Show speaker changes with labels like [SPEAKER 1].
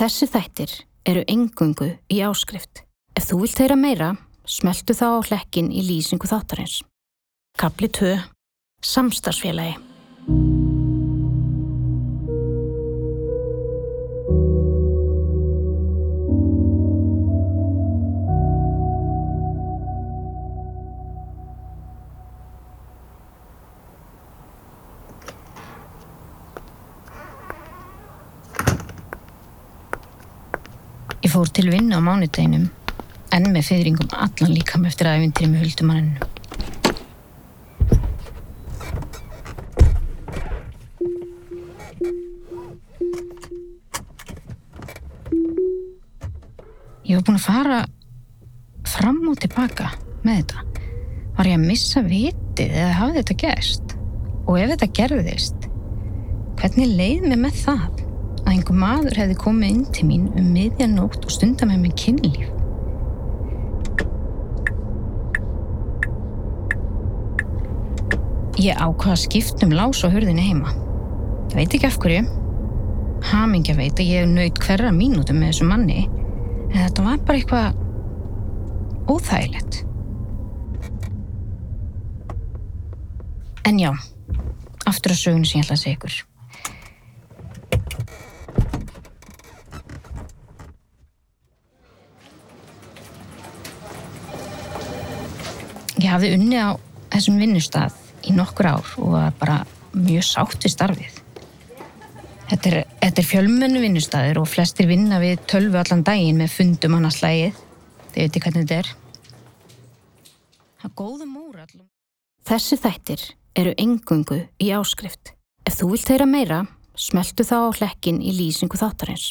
[SPEAKER 1] Þessi þættir eru engungu í áskrift. Ef þú vilt heyra meira, smeltu þá á hlekkin í lýsingu þáttarins. Kapli 2. Samstagsfélagi. Ég fór til vinna á mánudeginum, enn með fyrringum allan líkam eftir æfintýri með huldumanninu. Ég var búin að fara fram og tilbaka með þetta. Var ég að missa vitið eða hafði þetta gerst? Og ef þetta gerðist, hvernig leið mér með það? Að einhver maður hefði komið inn til mín um miðjanótt og stunda með mér kynlíf. Ég ákvaða að skipta um lás á hurðinni heima. Ég veit ekki af hverju. Hamingja veit að ég hef naut hverra mínútum með þessu manni en þetta var bara eitthvað óþægilegt. En já, aftur á sögunu sem ég ætla að Ég hafði unnið á þessum vinnustaf í nokkur ár og var bara mjög sátt við starfið. Þetta er, þetta er fjölmennu vinnustaður og flestir vinna við tölvu allan daginn með fundum annars slægið. Þið veitir hvernig þetta er. Það er góða móra allan. Þessi þættir eru engungu í áskrift. Ef þú vilt heyra meira, smeltu þá á hlekkin í lýsingu þáttarins.